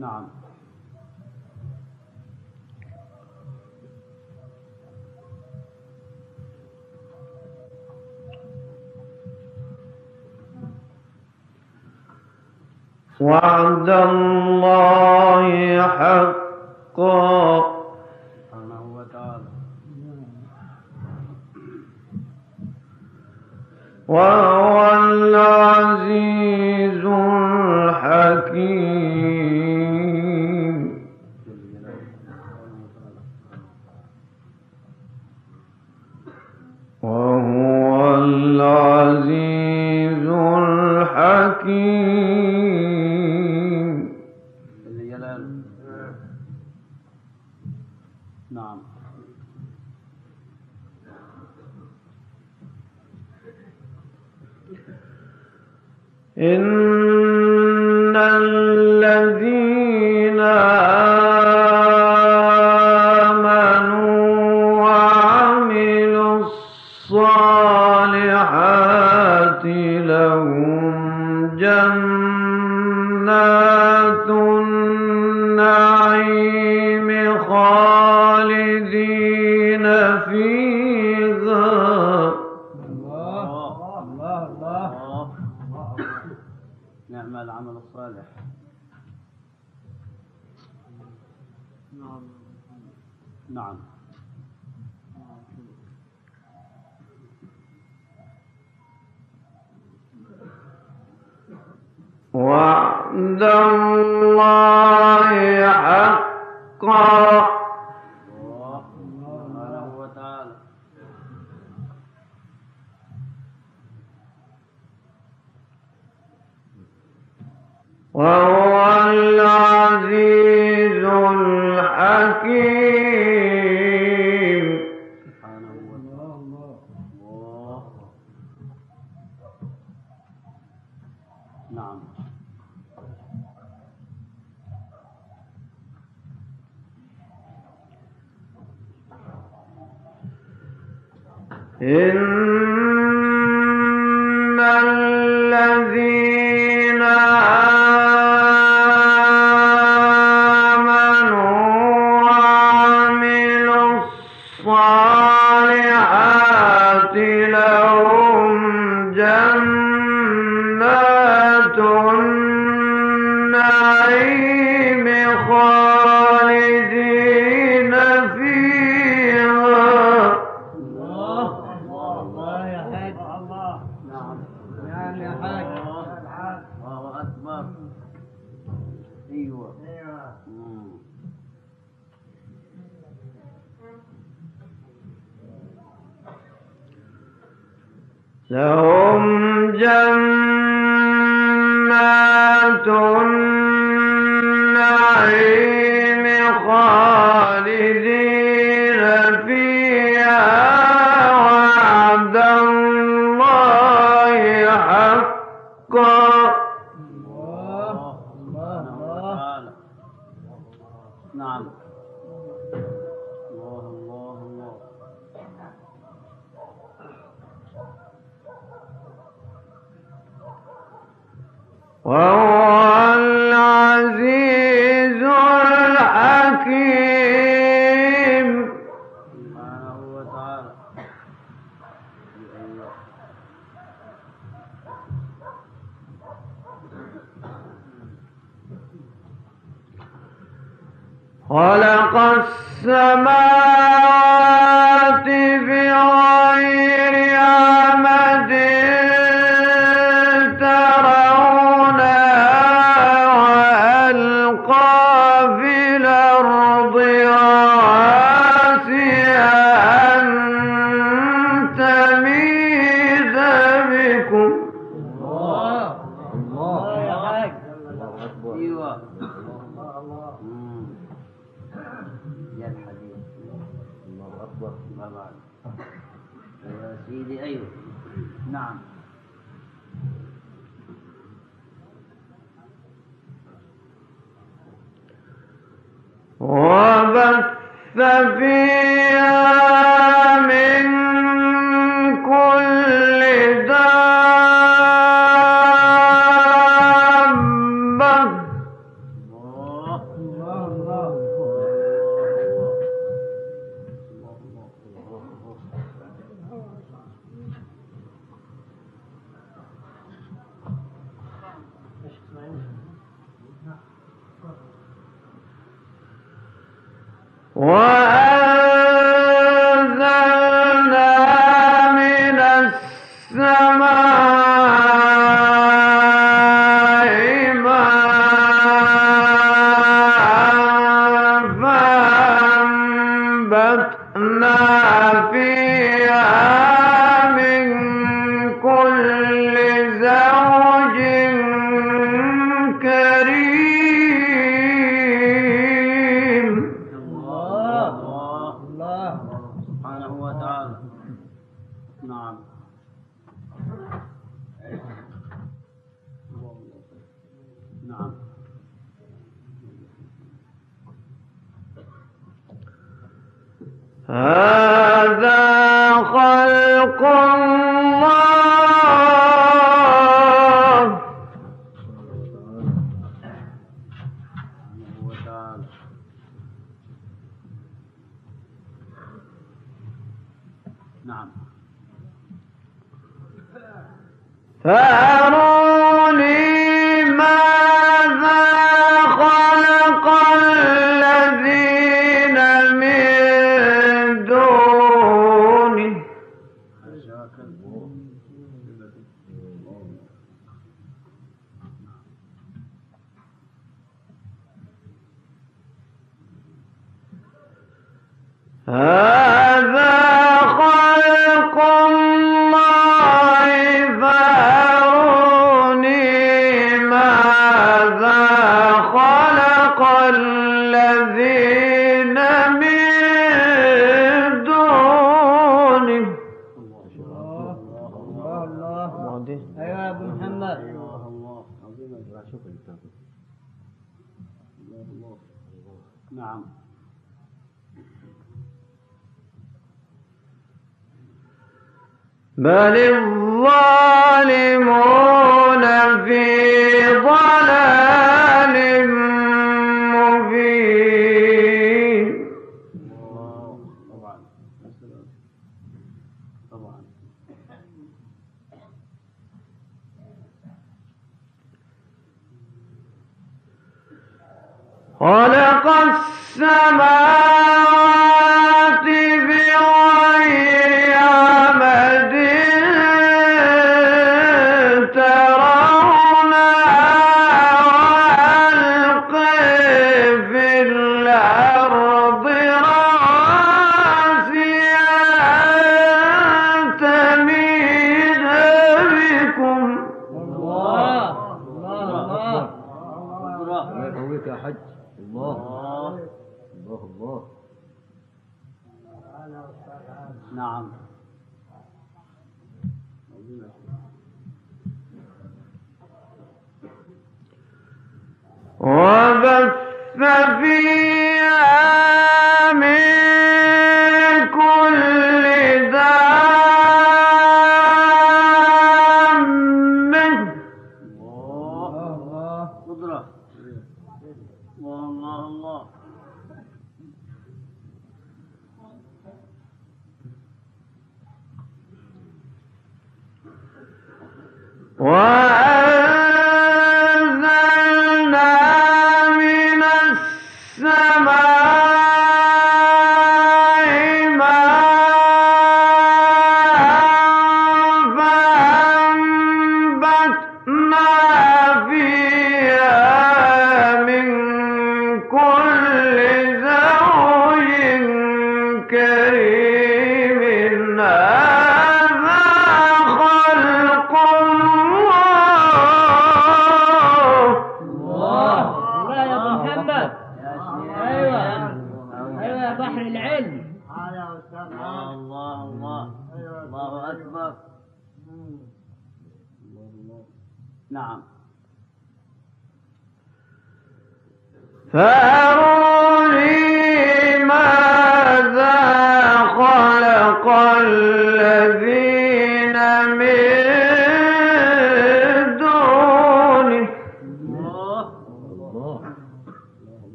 نعم. وعد الله حقا.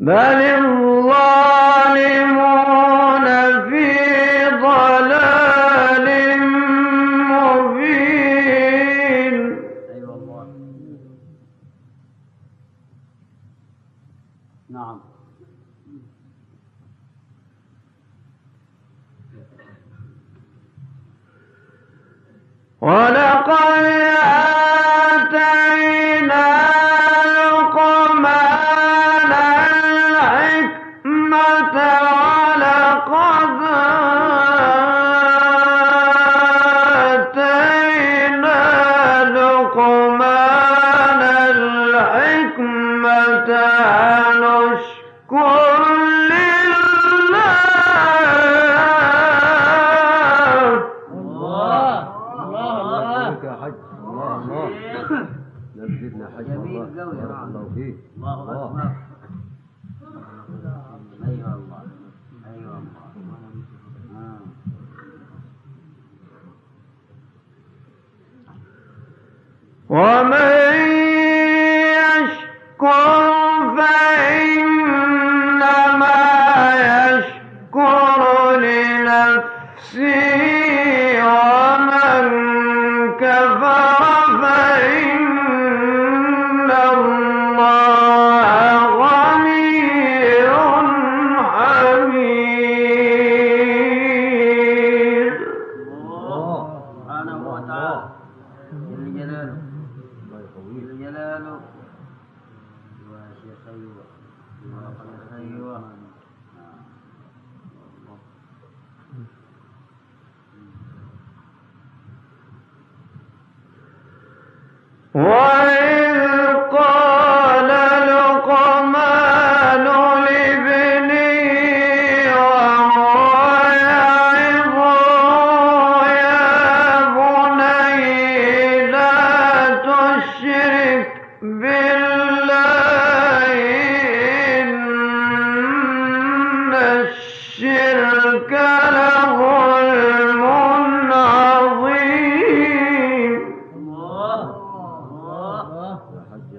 بل الظالمون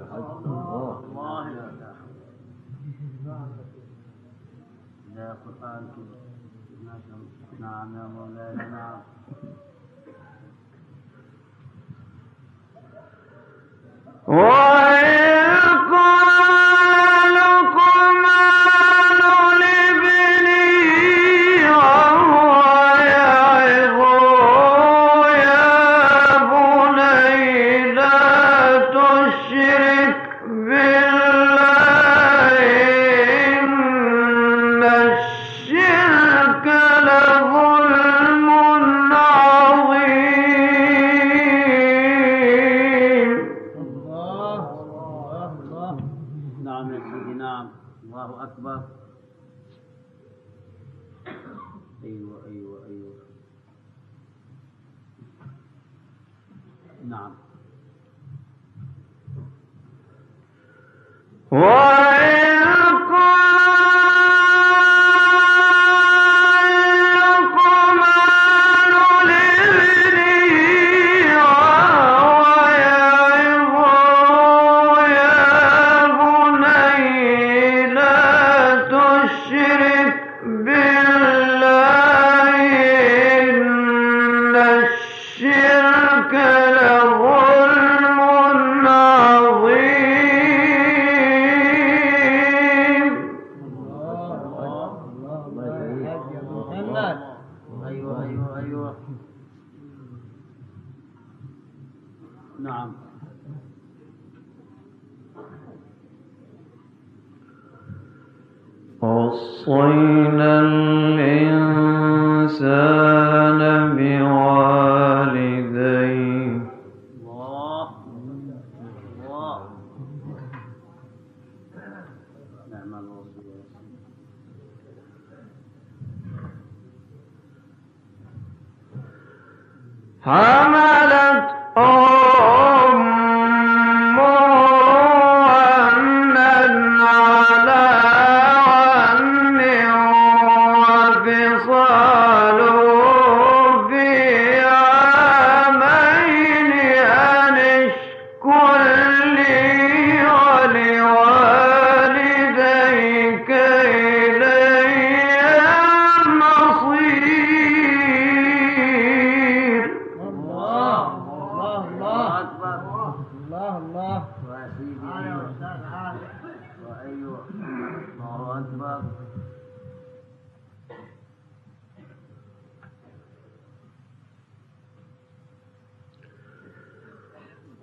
الله لا قرآن نعم يا مولانا نعم وإذ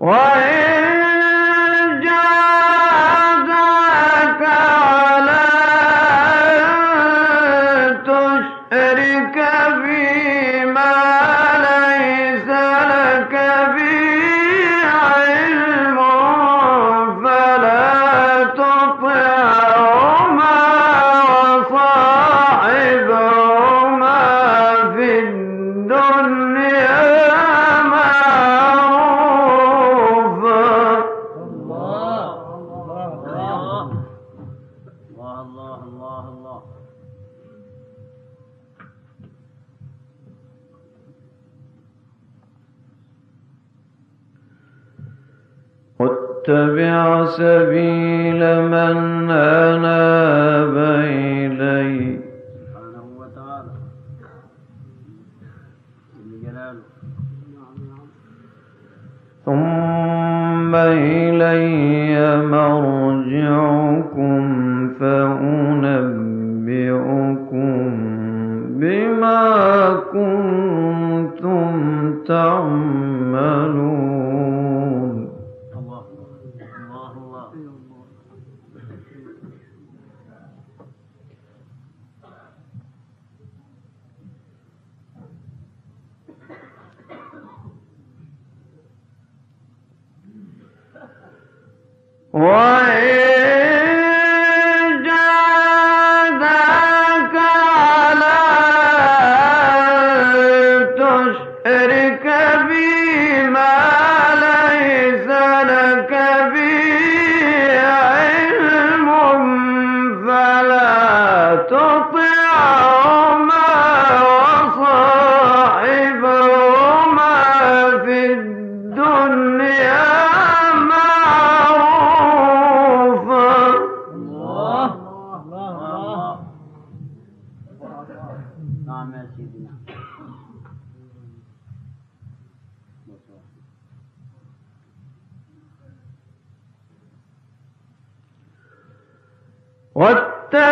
وإن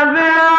واتبع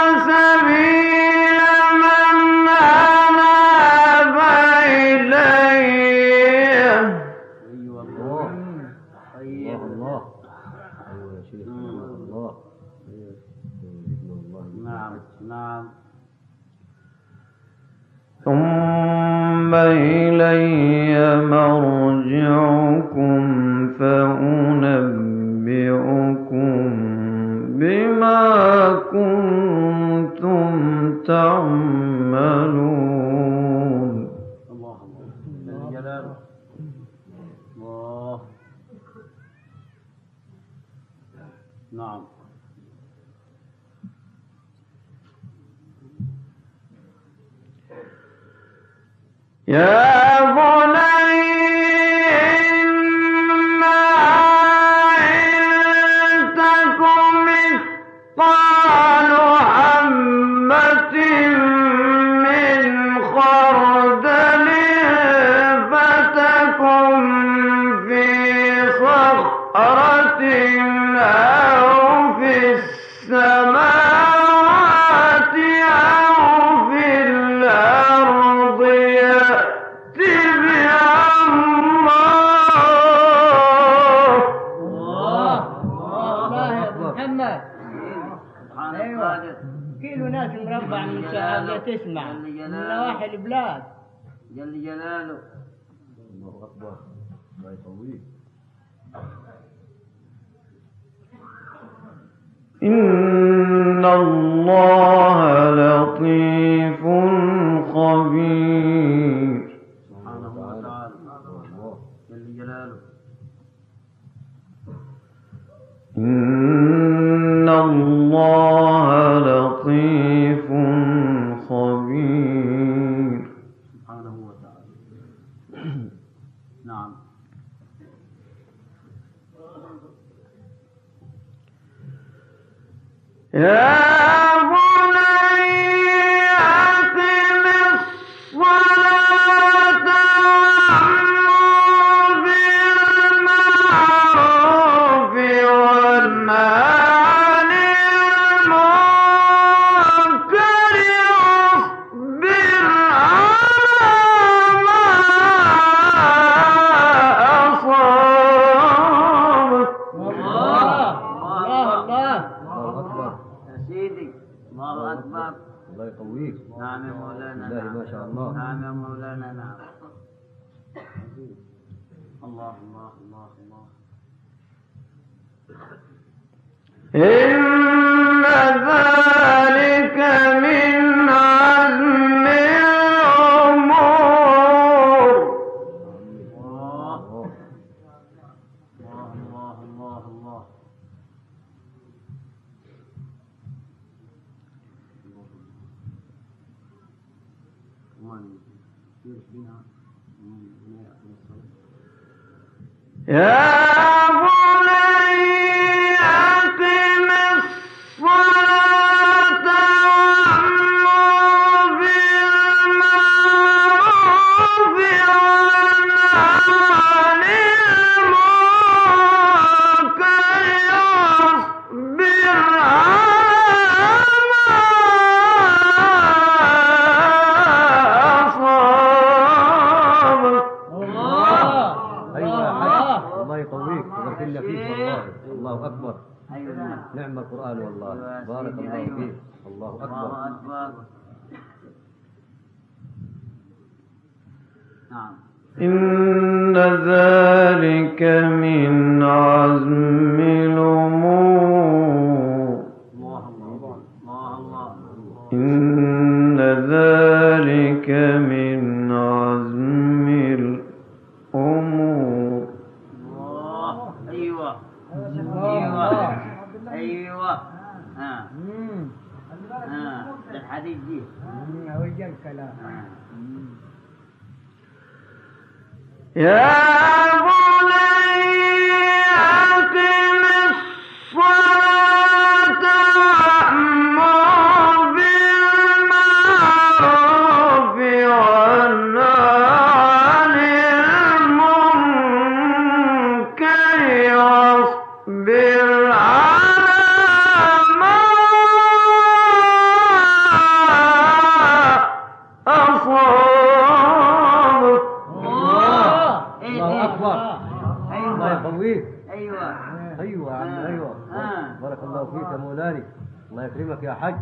يا حاج.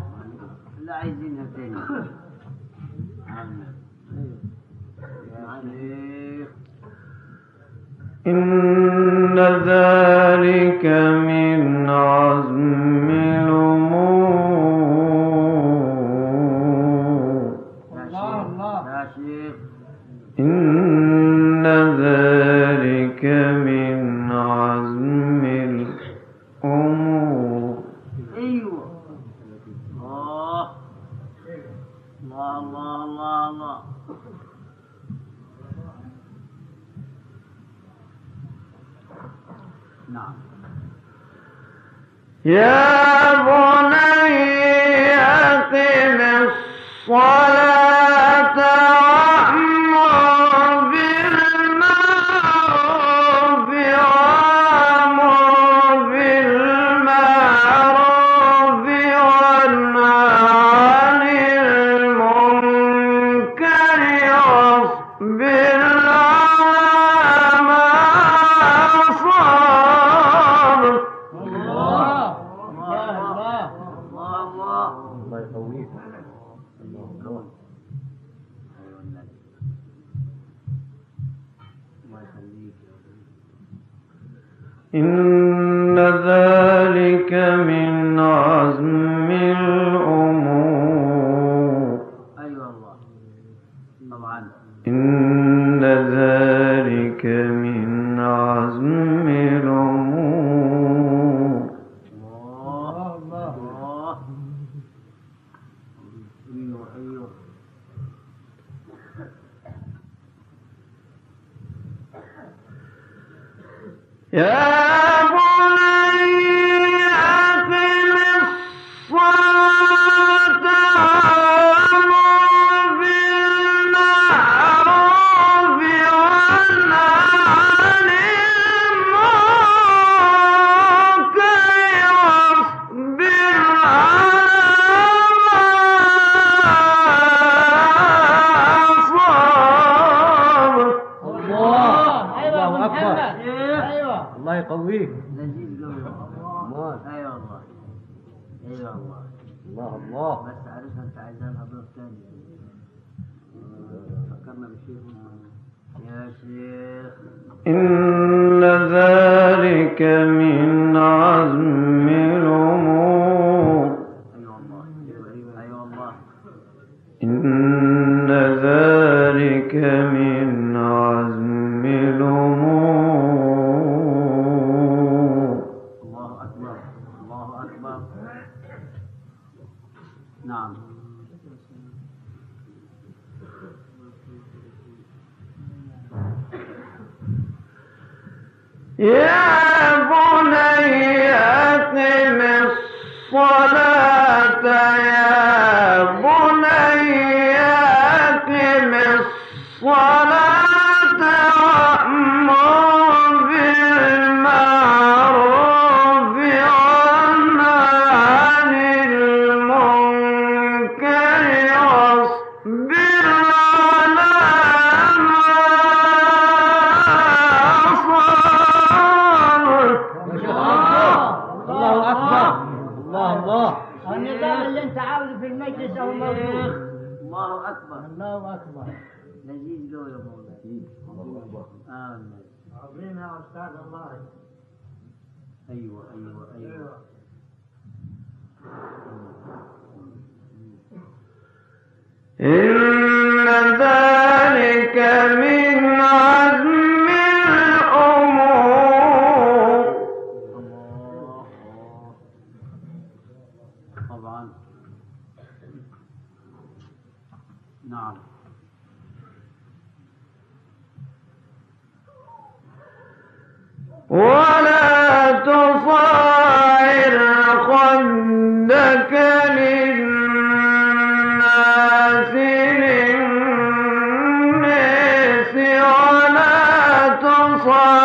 لا عايزينها تاني إن ذلك من عزم Yeah. الله الله. بس عارفها انت عايزها لها دور فكرنا بشيخ يا شيخ. إن ذلك من عزم الأمور El Bye.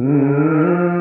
إن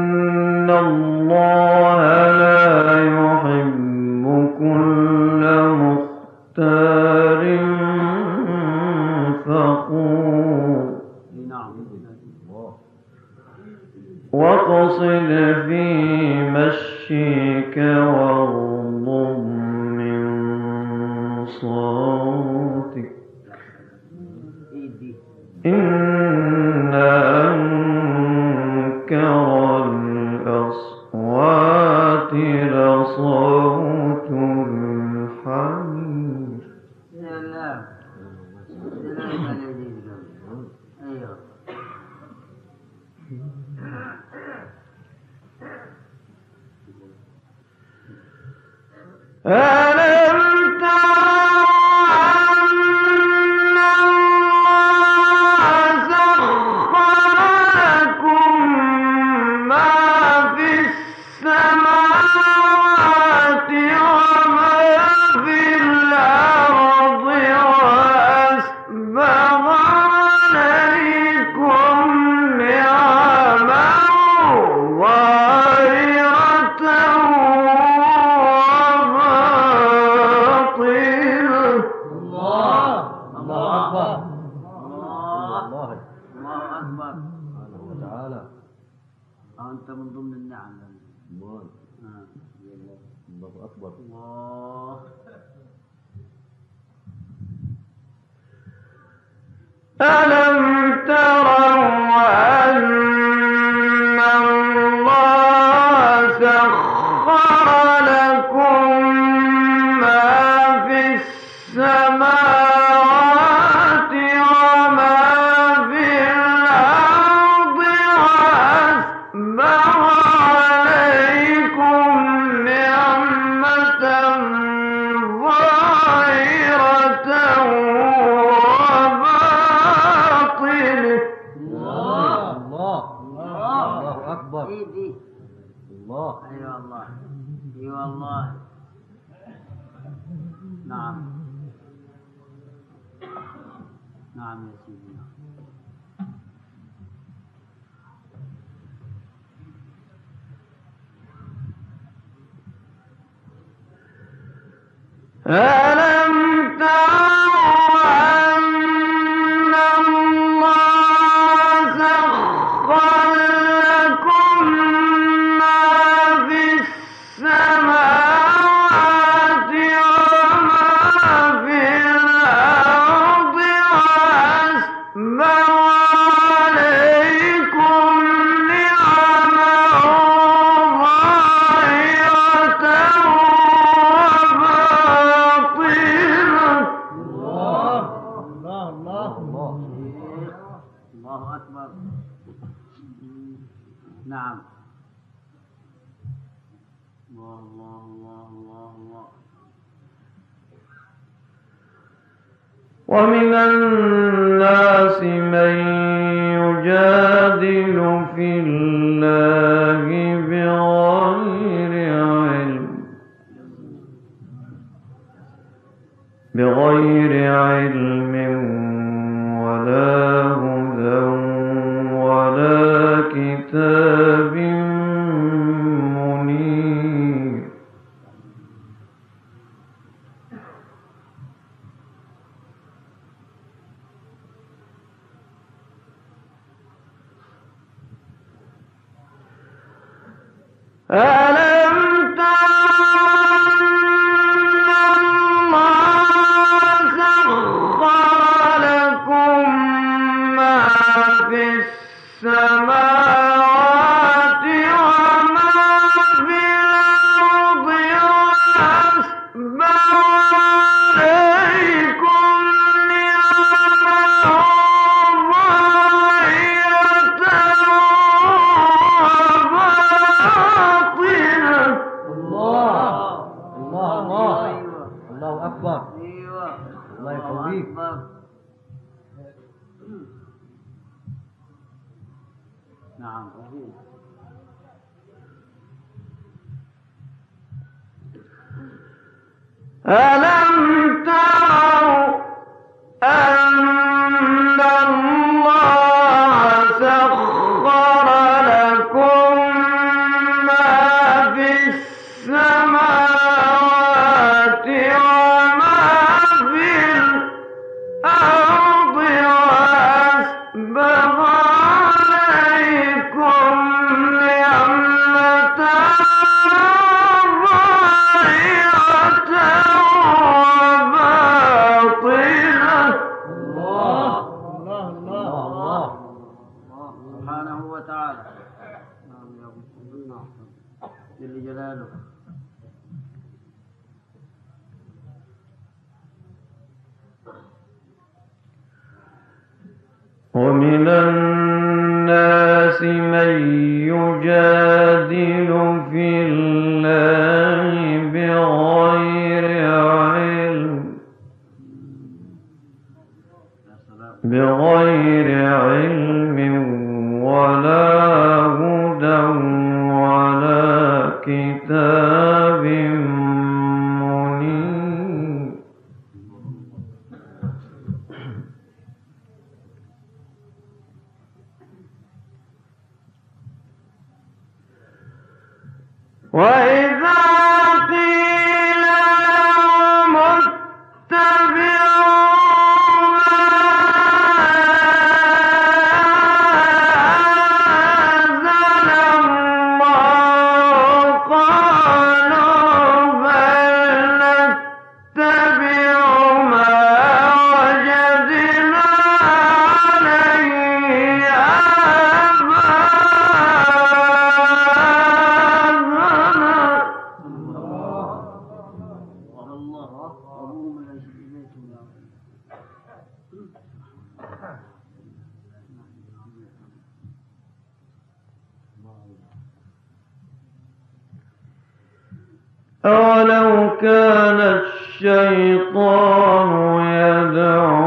قومه نعم ألم تروا أولو كان الشيطان يدعوهم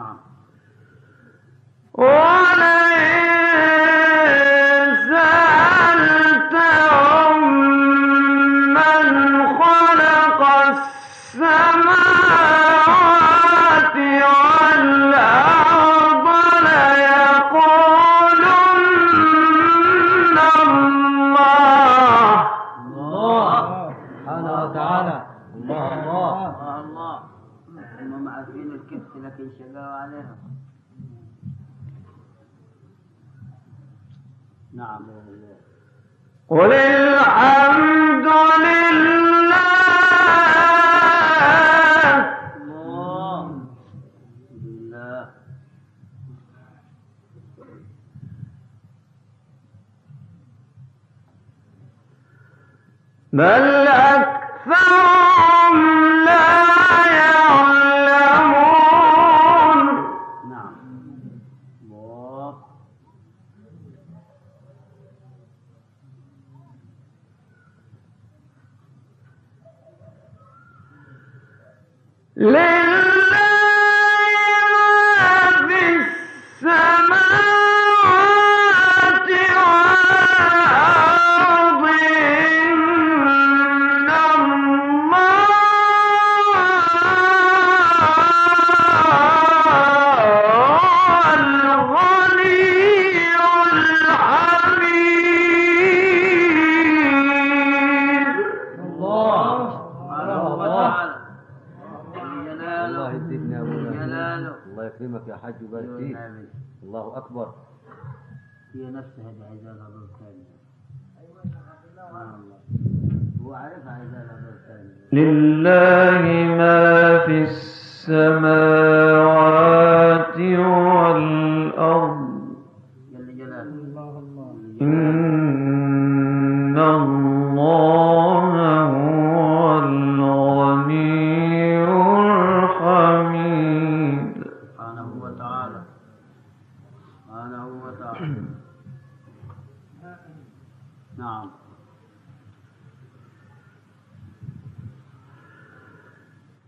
نعم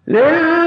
لله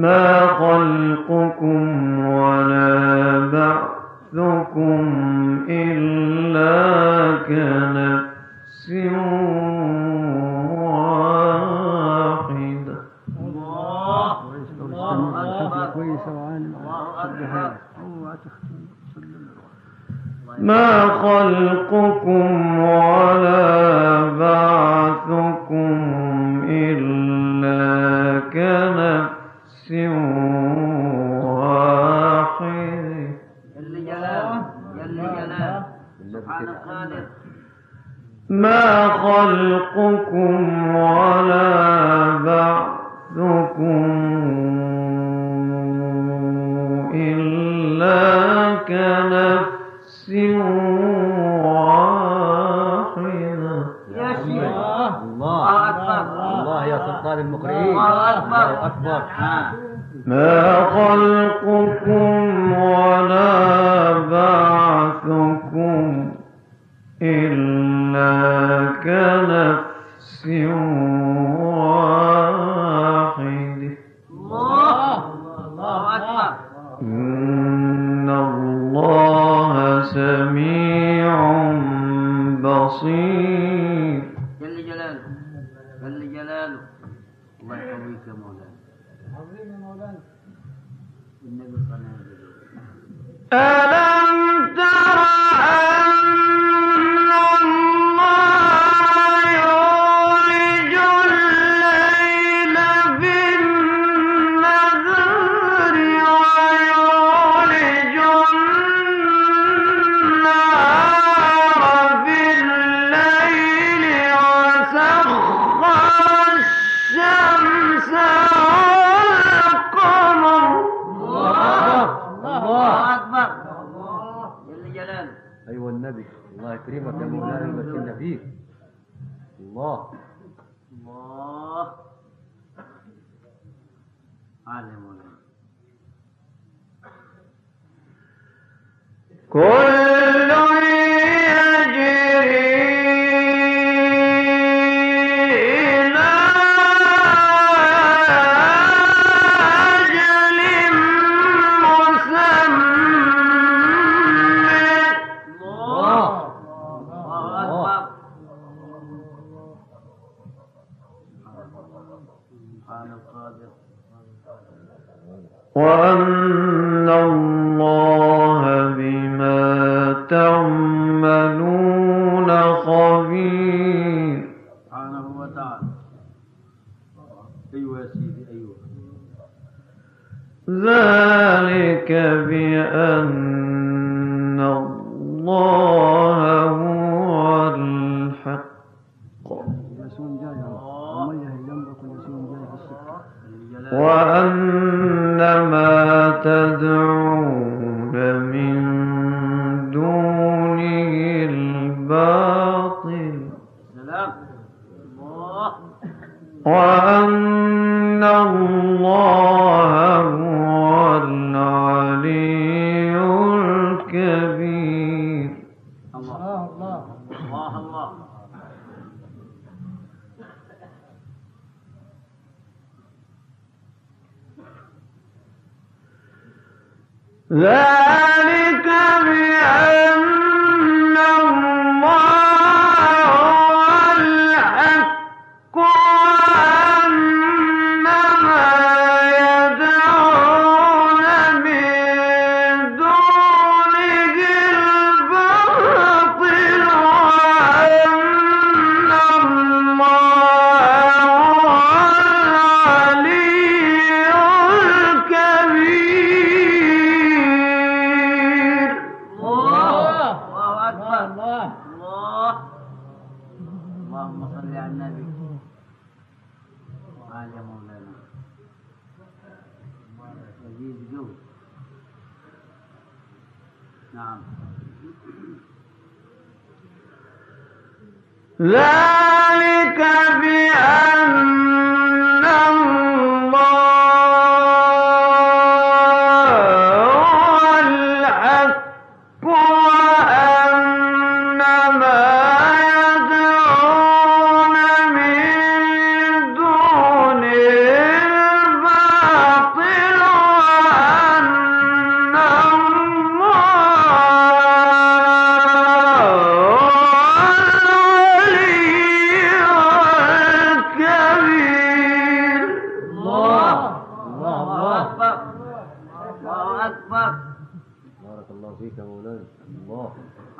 ما خلقكم ولا بعثكم إلا كنفس واحدة الله ما خلقكم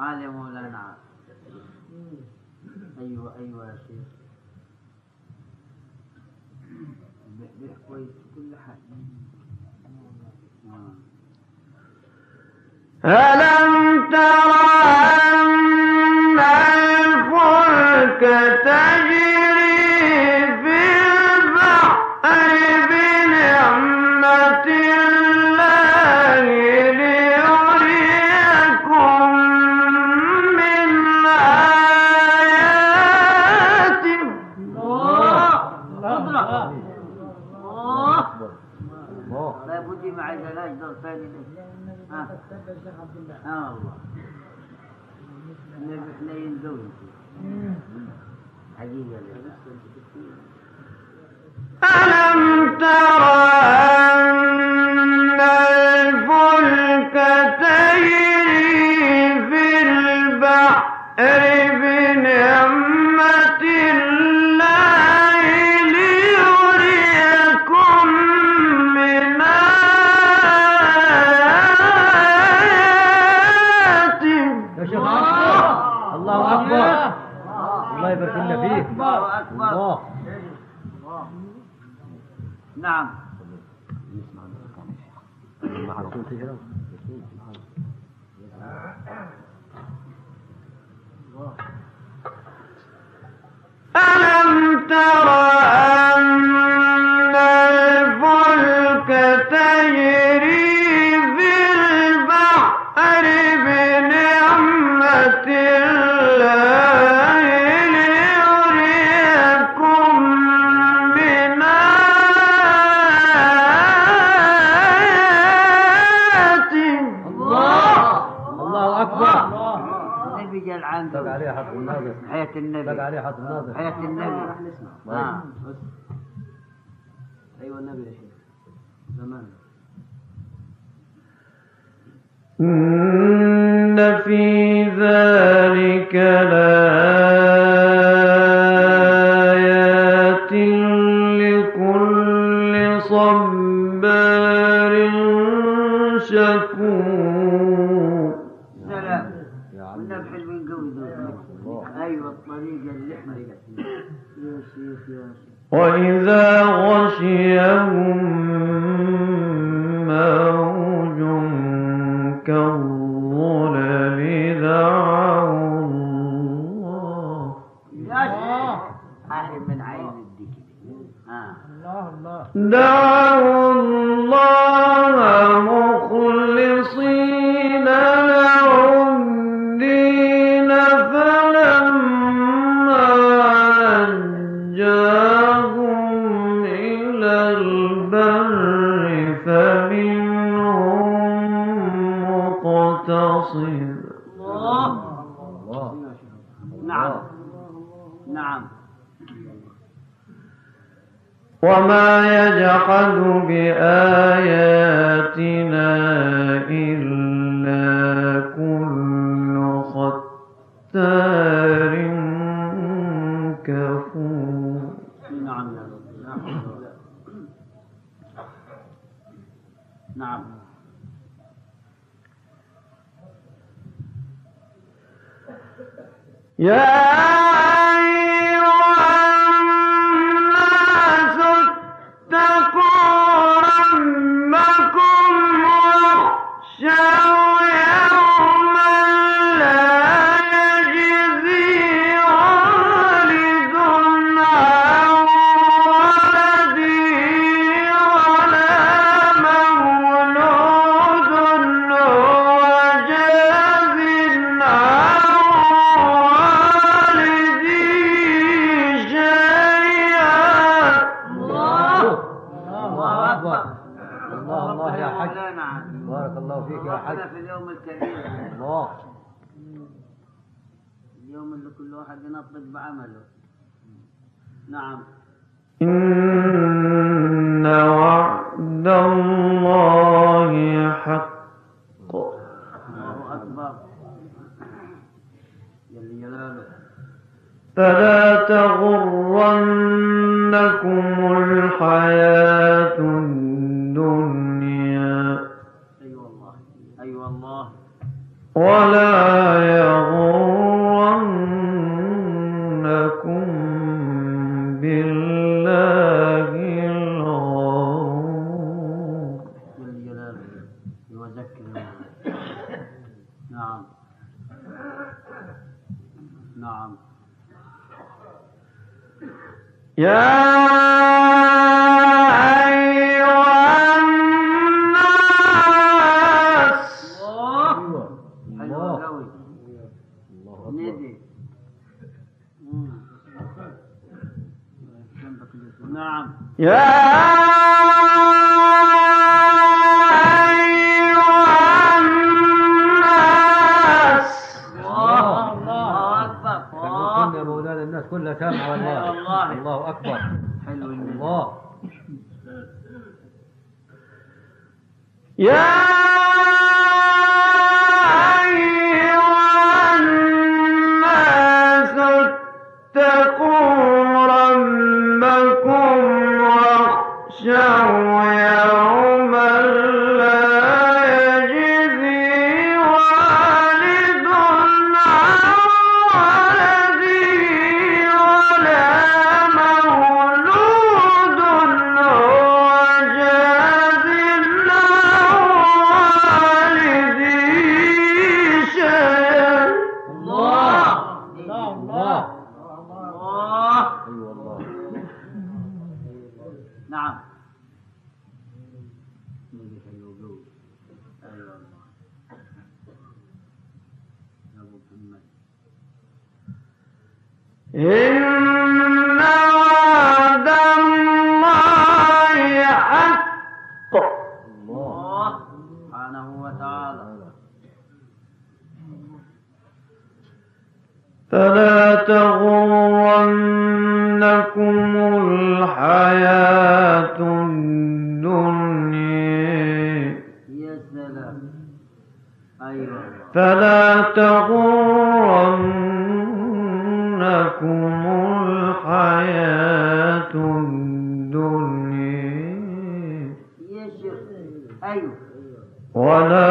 قال يا مولانا. أيوة أيوة يا شيخ. بيحكوا كل حاجة. ألم ترى أن الفلك تجري ذلك لآيات لكل صبار شكور. أيوه اللي إحنا يا شيخ يا شيخ. وإذا غشيهم وما يجحد بآياتنا إلا كل ختار كفور. نعم نعم. يا فلا تغرنكم الحياة الدنيا. أيوة أي والله أي أيوة والله ولا one of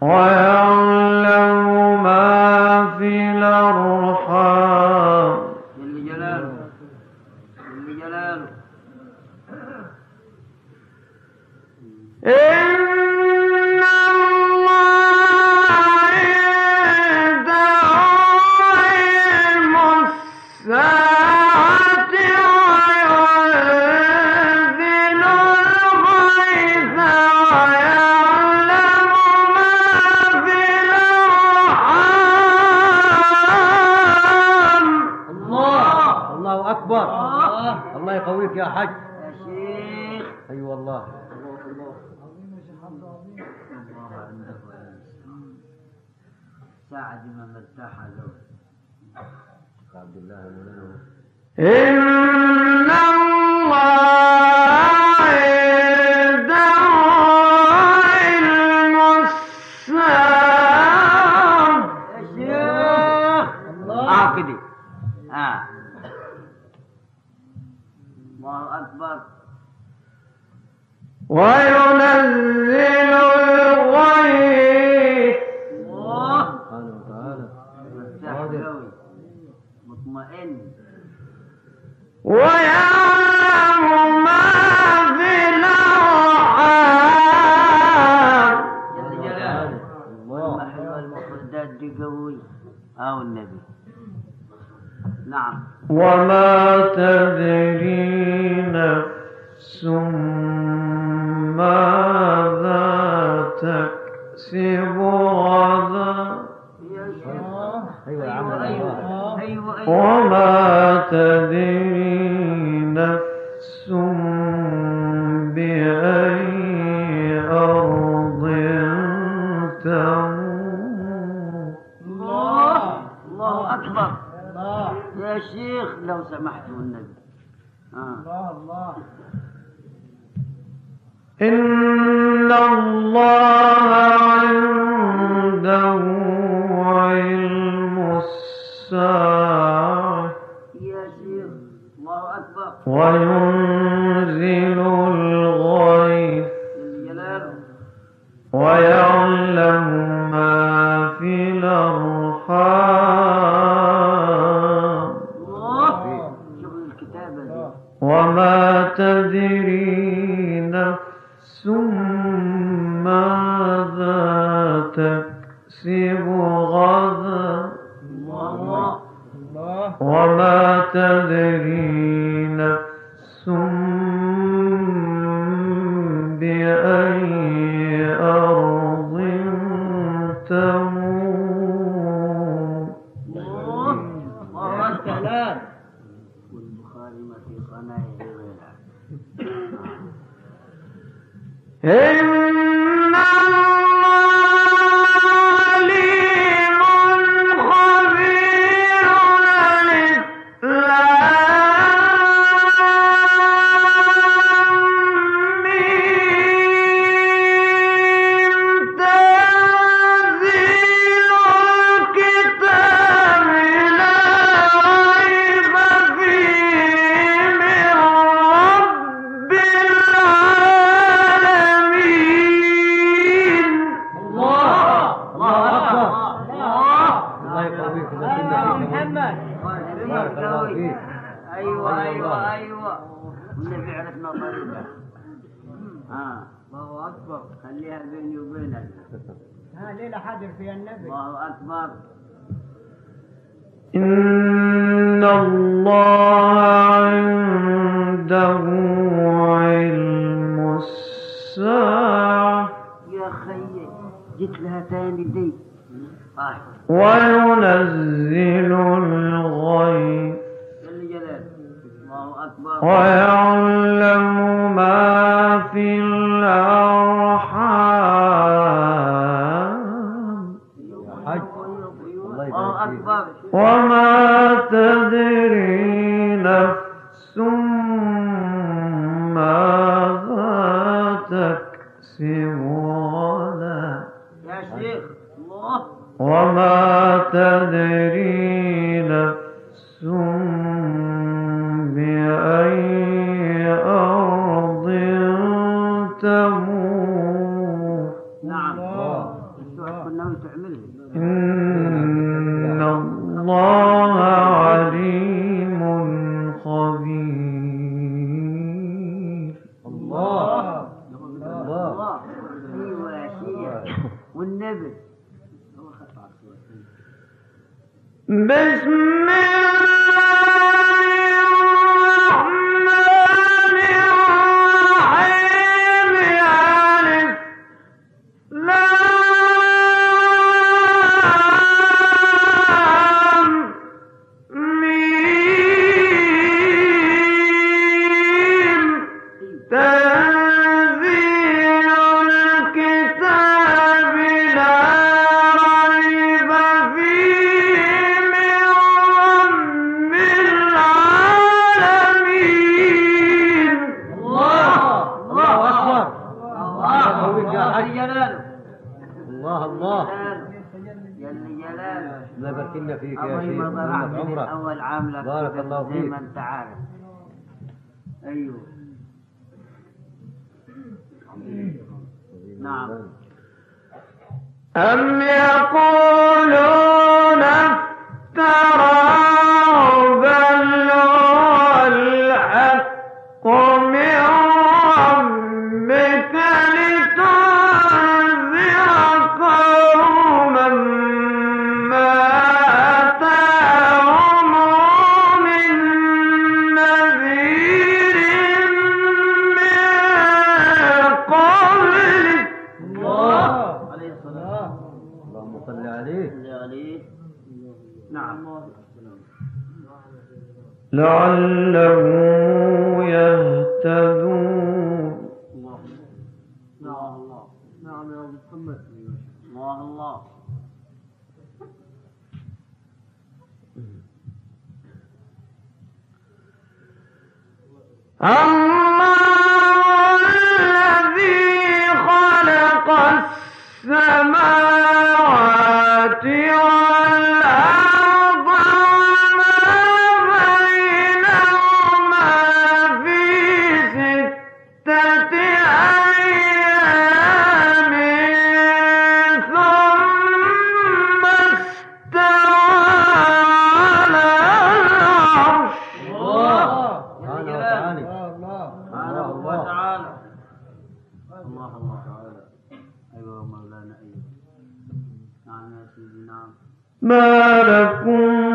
ويعلم عبد الله مولانا نعم. أم يقولون افتراه ما لكم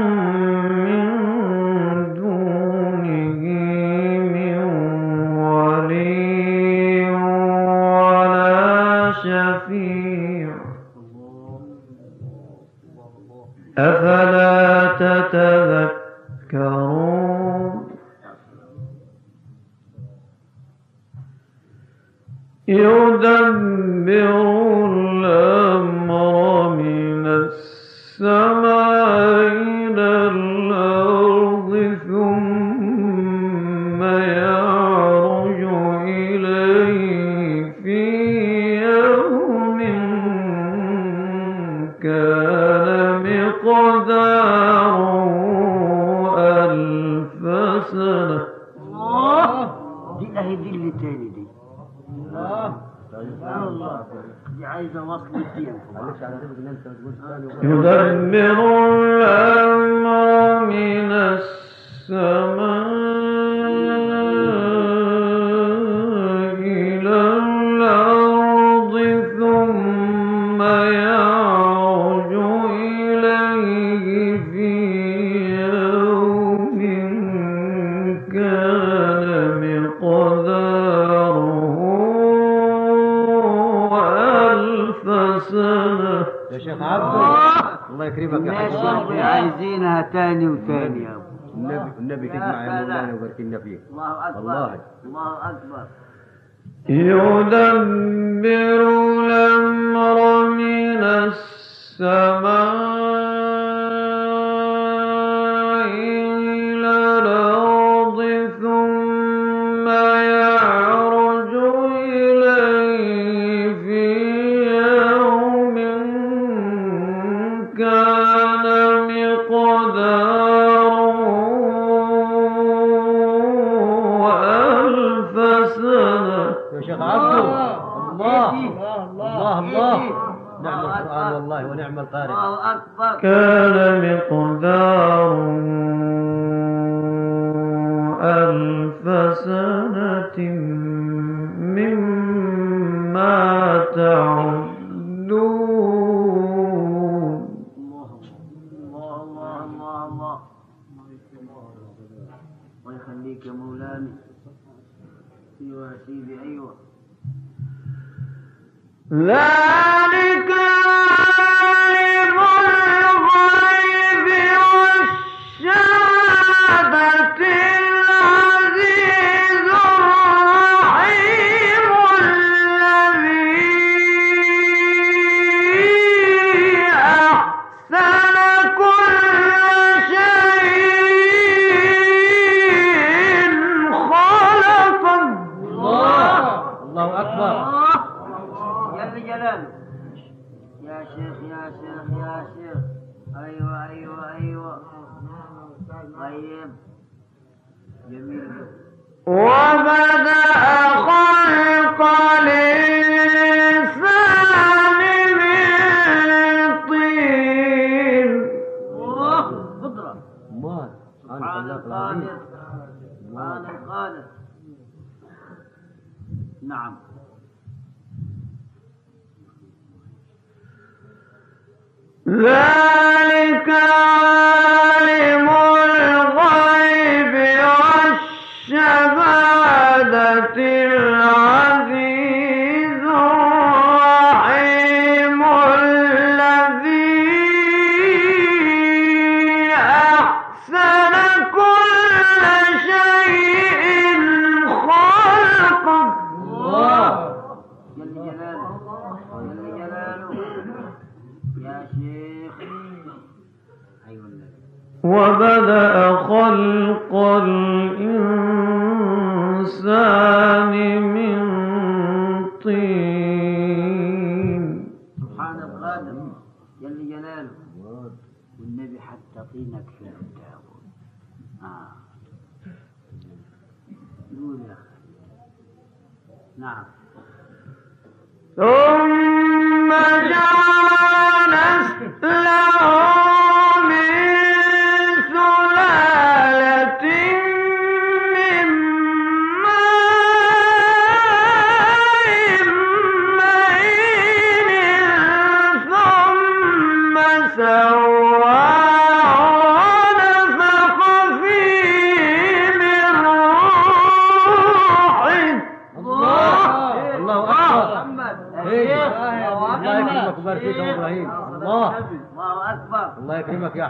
ألف سنة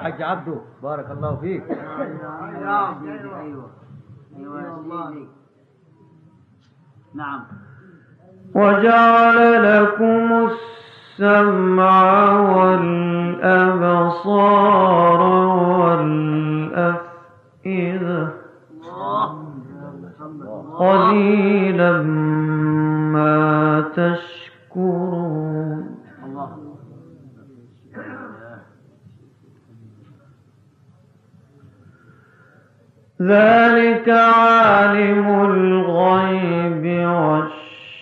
حج عبده بارك الله فيك. أيوه أيوه أيوه نعم وجعل لكم السمع والأبصار والأفئدة قليلا ما تشكرون. ذلك عالم الغيب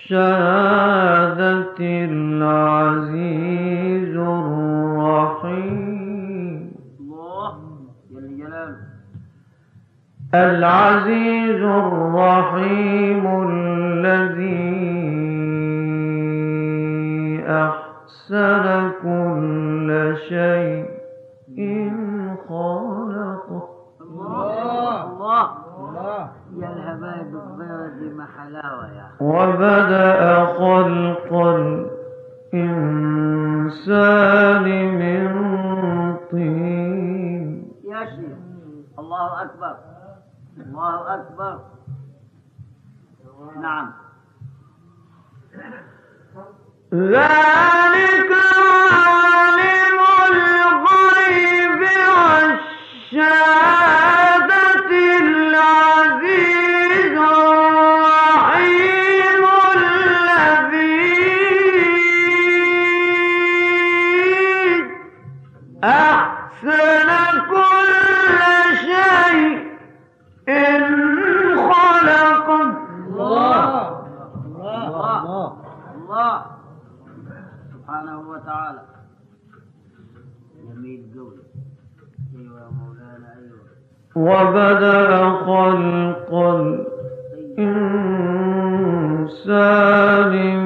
والشهادة العزيز الرحيم. الله. العزيز الرحيم الذي أحسن كل شيء خالق. يا الحبايب البيض حلاوة يا وبدأ خلق الإنسان من طين. يا شيخ الله أكبر الله أكبر. نعم. ذلك وبدأ خلق الإنسان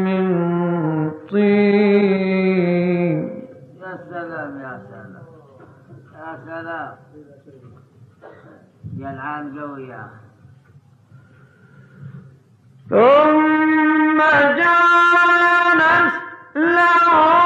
من طين. يا سلام يا سلام يا سلام. يا العام قوي يا أخي. ثم جعل نسله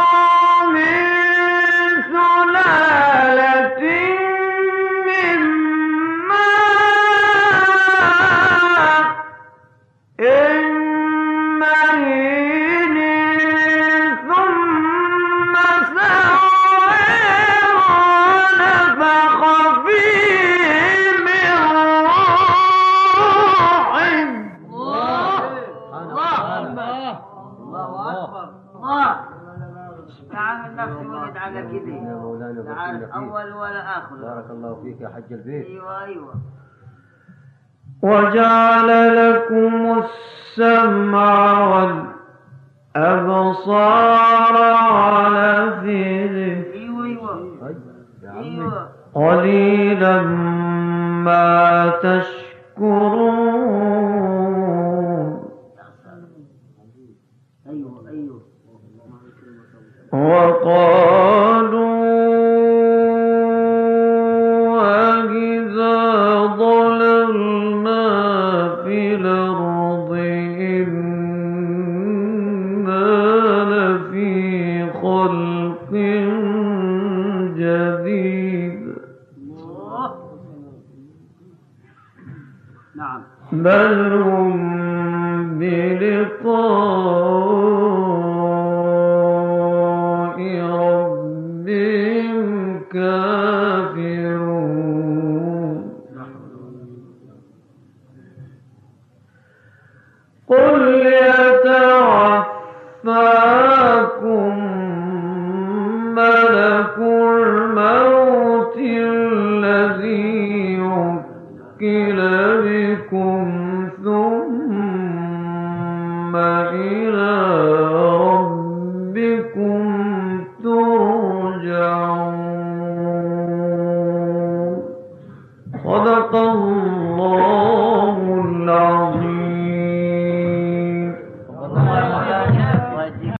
وجعل لكم السمع والأبصار على أيوة، أيوة. قليلا ما